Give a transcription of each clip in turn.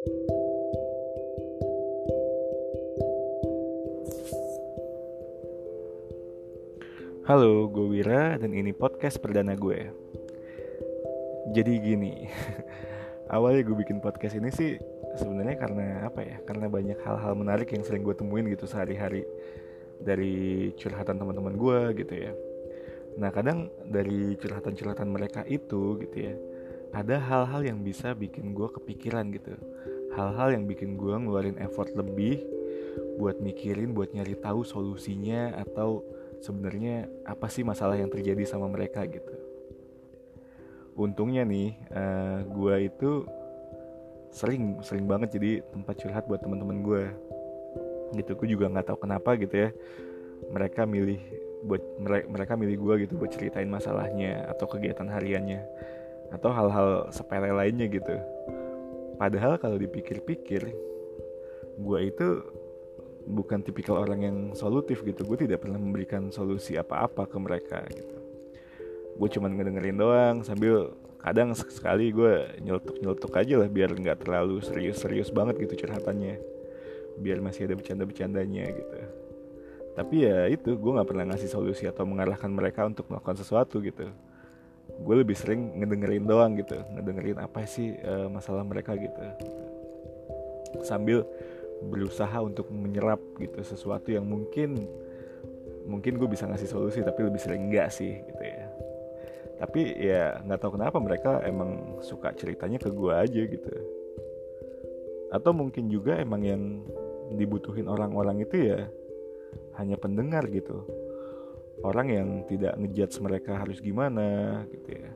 Halo, gue Wira dan ini podcast perdana gue. Jadi gini, awalnya gue bikin podcast ini sih sebenarnya karena apa ya? Karena banyak hal-hal menarik yang sering gue temuin gitu sehari-hari dari curhatan teman-teman gue gitu ya. Nah kadang dari curhatan-curhatan mereka itu gitu ya, ada hal-hal yang bisa bikin gue kepikiran gitu. Hal-hal yang bikin gue ngeluarin effort lebih buat mikirin, buat nyari tahu solusinya atau sebenarnya apa sih masalah yang terjadi sama mereka gitu. Untungnya nih uh, eh, gue itu sering sering banget jadi tempat curhat buat teman-teman gue gitu gue juga nggak tahu kenapa gitu ya. Mereka milih buat mereka milih gue gitu buat ceritain masalahnya atau kegiatan hariannya atau hal-hal sepele lainnya gitu. Padahal kalau dipikir-pikir gue itu bukan tipikal orang yang solutif gitu. Gue tidak pernah memberikan solusi apa-apa ke mereka gitu. Gue cuma ngedengerin doang sambil kadang sekali gue nyeletuk nyeletuk aja lah biar nggak terlalu serius-serius banget gitu curhatannya. Biar masih ada bercanda-bercandanya gitu. Tapi ya itu gue nggak pernah ngasih solusi atau mengarahkan mereka untuk melakukan sesuatu gitu gue lebih sering ngedengerin doang gitu ngedengerin apa sih uh, masalah mereka gitu. Sambil berusaha untuk menyerap gitu sesuatu yang mungkin mungkin gue bisa ngasih solusi tapi lebih sering enggak sih gitu ya. Tapi ya nggak tahu kenapa mereka emang suka ceritanya ke gue aja gitu. Atau mungkin juga emang yang dibutuhin orang-orang itu ya hanya pendengar gitu orang yang tidak ngejudge mereka harus gimana gitu ya.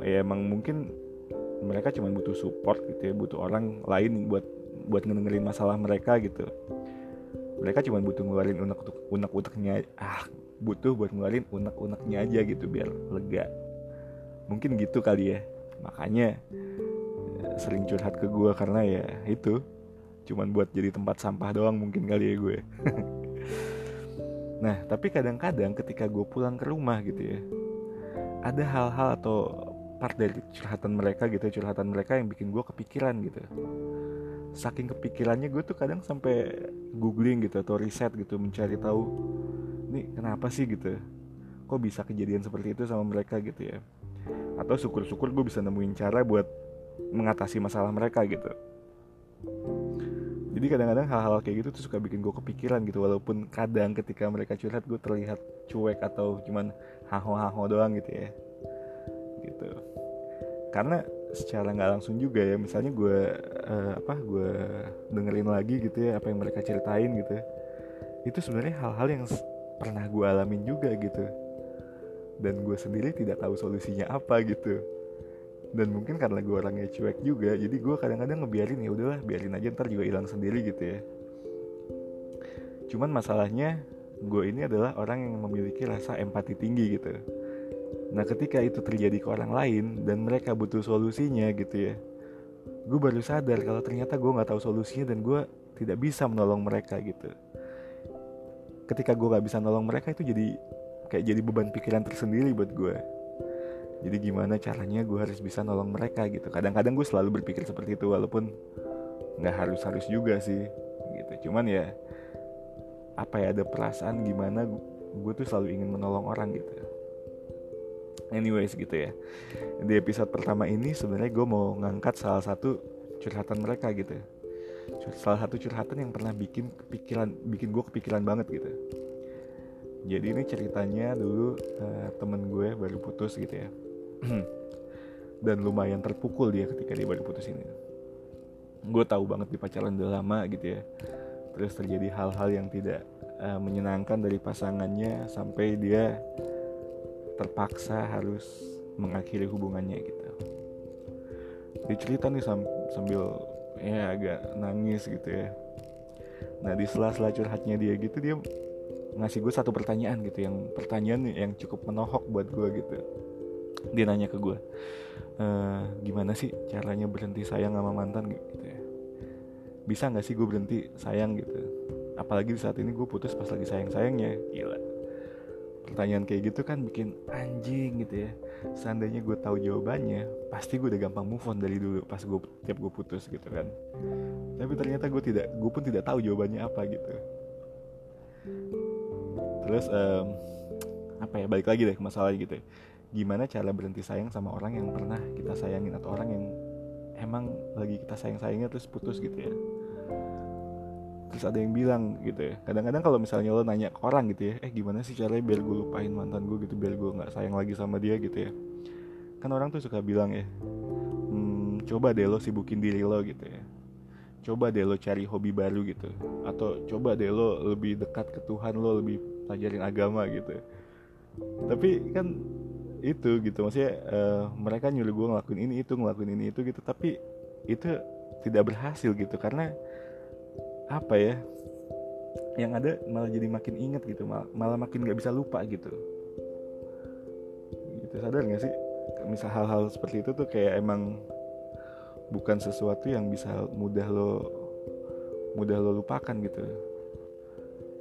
Ya emang mungkin mereka cuma butuh support gitu ya. Butuh orang lain buat buat ngedengerin masalah mereka gitu. Mereka cuma butuh ngeluarin unek unek uneknya ah butuh buat ngeluarin unek uneknya aja gitu biar lega. Mungkin gitu kali ya. Makanya eh, sering curhat ke gue karena ya itu cuman buat jadi tempat sampah doang mungkin kali ya gue nah tapi kadang-kadang ketika gue pulang ke rumah gitu ya ada hal-hal atau part dari curhatan mereka gitu curhatan mereka yang bikin gue kepikiran gitu. Saking kepikirannya gue tuh kadang sampai googling gitu atau riset gitu mencari tahu ini kenapa sih gitu? Kok bisa kejadian seperti itu sama mereka? gitu ya. Atau syukur-syukur gue bisa nemuin cara buat mengatasi masalah mereka gitu jadi kadang-kadang hal-hal kayak gitu tuh suka bikin gue kepikiran gitu walaupun kadang ketika mereka curhat gue terlihat cuek atau cuman haho-haho doang gitu ya. Gitu. Karena secara nggak langsung juga ya misalnya gue uh, apa gue dengerin lagi gitu ya apa yang mereka ceritain gitu itu sebenarnya hal-hal yang pernah gue alamin juga gitu. Dan gue sendiri tidak tahu solusinya apa gitu dan mungkin karena gue orangnya cuek juga jadi gue kadang-kadang ngebiarin ya udahlah biarin aja ntar juga hilang sendiri gitu ya. Cuman masalahnya gue ini adalah orang yang memiliki rasa empati tinggi gitu. Nah ketika itu terjadi ke orang lain dan mereka butuh solusinya gitu ya Gue baru sadar kalau ternyata gue gak tahu solusinya dan gue tidak bisa menolong mereka gitu. Ketika gue gak bisa nolong mereka itu jadi kayak jadi beban pikiran tersendiri buat gue Jadi gimana caranya gue harus bisa nolong mereka gitu. Kadang-kadang gue selalu berpikir seperti itu walaupun gak harus-harus juga sih gitu. Cuman ya apa ya ada perasaan gimana gue tuh selalu ingin menolong orang gitu. Anyways gitu ya. Di episode pertama ini sebenarnya gue mau ngangkat salah satu curhatan mereka gitu. Salah satu curhatan yang pernah bikin kepikiran bikin gue kepikiran banget gitu. Jadi ini ceritanya dulu uh, temen gue baru putus gitu ya dan lumayan terpukul dia ketika dia baru putus ini. Gue tahu banget di pacaran udah lama gitu ya. Terus terjadi hal-hal yang tidak uh, menyenangkan dari pasangannya sampai dia terpaksa harus mengakhiri hubungannya gitu. Dia cerita nih sambil ya agak nangis gitu ya. Nah di sela-sela curhatnya dia gitu dia ngasih gue satu pertanyaan gitu yang pertanyaan yang cukup menohok buat gue gitu dia nanya ke gue e, gimana sih caranya berhenti sayang sama mantan? Gitu ya. Bisa nggak sih gue berhenti sayang? Gitu. Apalagi di saat ini gue putus pas lagi sayang sayangnya gila. Pertanyaan kayak gitu kan bikin anjing gitu ya. Seandainya gue tahu jawabannya pasti gue udah gampang move on dari dulu pas gue tiap gue putus gitu kan. Tapi ternyata gue tidak gue pun tidak tahu jawabannya apa gitu. Terus um, apa ya balik lagi deh ke masalah gitu ya. Gimana cara berhenti sayang sama orang yang pernah kita sayangin atau orang yang emang lagi kita sayang sayangnya terus putus gitu ya. Terus ada yang bilang gitu ya. Kadang-kadang kalau misalnya lo nanya ke orang gitu ya eh gimana sih caranya biar gue lupain mantan gue gitu biar gue nggak sayang lagi sama dia? gitu ya. Kan orang tuh suka bilang ya hmm, coba deh lo sibukin diri lo gitu ya. Coba deh lo cari hobi baru gitu. Atau coba deh lo lebih dekat ke Tuhan lo lebih pelajarin agama gitu tapi kan itu gitu. Maksudnya uh, mereka nyuruh gue ngelakuin ini itu ngelakuin ini itu gitu. Tapi itu tidak berhasil gitu karena apa ya yang ada malah jadi makin inget gitu malah, malah makin nggak bisa lupa gitu. Gitu sadar nggak sih? Misal hal-hal seperti itu tuh kayak emang bukan sesuatu yang bisa mudah lo mudah lo lupakan gitu.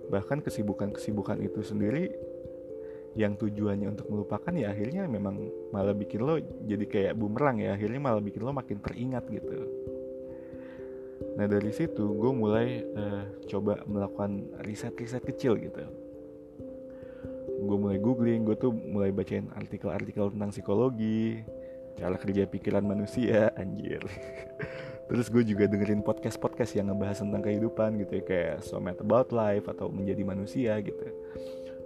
Bahkan kesibukan-kesibukan itu sendiri yang tujuannya untuk melupakan ya akhirnya memang malah bikin lo jadi kayak bumerang ya akhirnya malah bikin lo makin teringat gitu Nah dari situ gue mulai uh, coba melakukan riset-riset kecil gitu. Gue mulai googling, gue tuh mulai bacain artikel-artikel tentang psikologi, cara kerja pikiran manusia, anjir. Terus gue juga dengerin podcast-podcast yang ngebahas tentang kehidupan gitu ya Kayak So About Life atau Menjadi Manusia gitu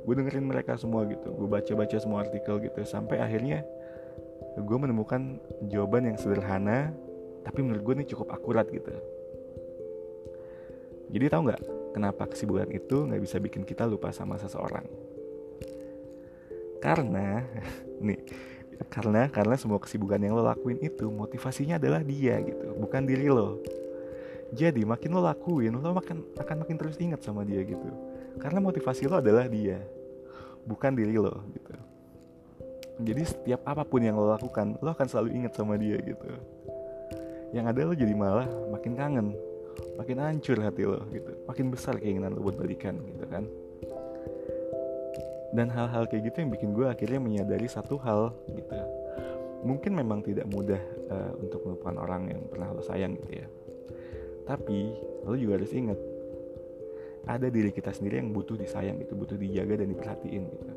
Gue dengerin mereka semua gitu Gue baca-baca semua artikel gitu Sampai akhirnya gue menemukan jawaban yang sederhana Tapi menurut gue ini cukup akurat gitu jadi tahu nggak kenapa kesibukan itu nggak bisa bikin kita lupa sama seseorang? Karena nih karena karena semua kesibukan yang lo lakuin itu motivasinya adalah dia gitu, bukan diri lo. Jadi makin lo lakuin, lo makin akan makin terus ingat sama dia gitu. Karena motivasi lo adalah dia, bukan diri lo gitu. Jadi setiap apa pun yang lo lakukan, lo akan selalu ingat sama dia gitu. Yang ada lo jadi malah makin kangen makin hancur hati lo gitu makin besar keinginan lo buat balikan gitu kan dan hal-hal kayak gitu yang bikin gue akhirnya menyadari satu hal gitu mungkin memang tidak mudah uh, untuk melupakan orang yang pernah lo sayang gitu ya tapi lo juga harus ingat ada diri kita sendiri yang butuh disayang gitu butuh dijaga dan diperhatiin gitu.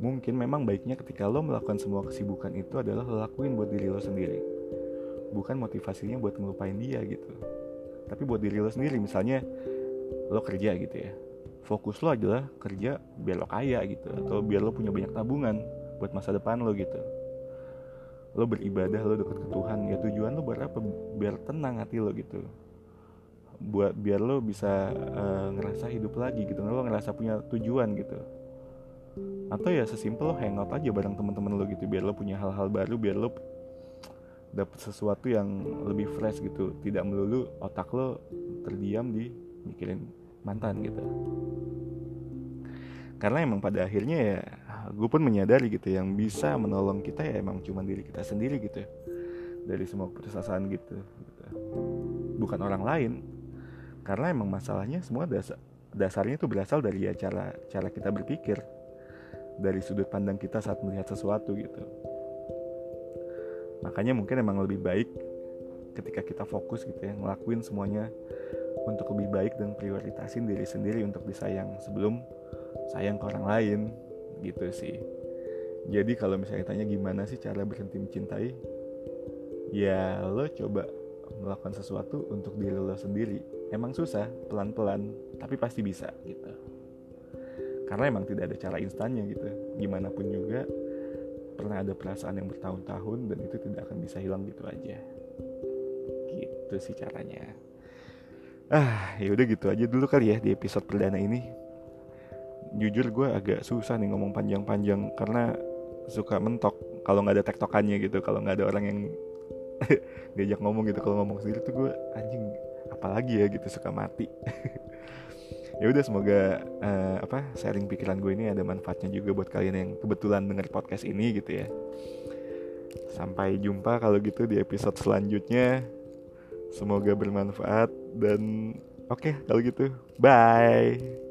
Mungkin memang baiknya ketika lo melakukan semua kesibukan itu adalah lo lakuin buat diri lo sendiri. Bukan motivasinya buat ngelupain dia gitu. Tapi buat diri lo sendiri misalnya lo kerja gitu ya. Fokus lo adalah kerja biar lo kaya gitu atau biar lo punya banyak tabungan buat masa depan lo gitu. Lo beribadah lo deket ke Tuhan ya tujuan lo buat apa biar tenang hati lo gitu buat biar lo bisa uh, ngerasa hidup lagi gitu. Lo ngerasa punya tujuan gitu. Atau ya sesimpel lo hangout aja bareng teman-teman lo gitu biar lo punya hal-hal baru biar lo dapat sesuatu yang lebih fresh gitu. Tidak melulu otak lo terdiam di mikirin mantan gitu. Karena emang pada akhirnya ya gue pun menyadari gitu yang bisa menolong kita ya emang cuma diri kita sendiri gitu dari semua keputusasaan gitu, gitu. Bukan orang lain karena emang masalahnya semua dasar dasarnya itu berasal dari ya cara cara kita berpikir. Dari sudut pandang kita saat melihat sesuatu gitu. Makanya mungkin emang lebih baik ketika kita fokus gitu ya ngelakuin semuanya untuk lebih baik dan prioritasin diri sendiri untuk disayang sebelum sayang ke orang lain gitu sih. Jadi kalau misalnya tanya gimana sih cara berhenti mencintai ya lo coba melakukan sesuatu untuk diri lo sendiri emang susah pelan-pelan tapi pasti bisa gitu. Karena emang tidak ada cara instannya gitu. Gimana pun juga pernah ada perasaan yang bertahun-tahun dan itu tidak akan bisa hilang gitu aja. Gitu sih caranya. Ah ya udah gitu aja dulu kali ya di episode perdana ini. Jujur gue agak susah nih ngomong panjang-panjang karena suka mentok kalau nggak ada tektokannya gitu kalau nggak ada orang yang diajak ngomong gitu kalau ngomong sendiri tuh gue anjing apalagi ya gitu suka mati. Ya udah semoga uh, apa sharing pikiran gue ini ada manfaatnya juga buat kalian yang kebetulan denger podcast ini gitu ya. Sampai jumpa kalau gitu di episode selanjutnya. Semoga bermanfaat dan oke okay, kalau gitu bye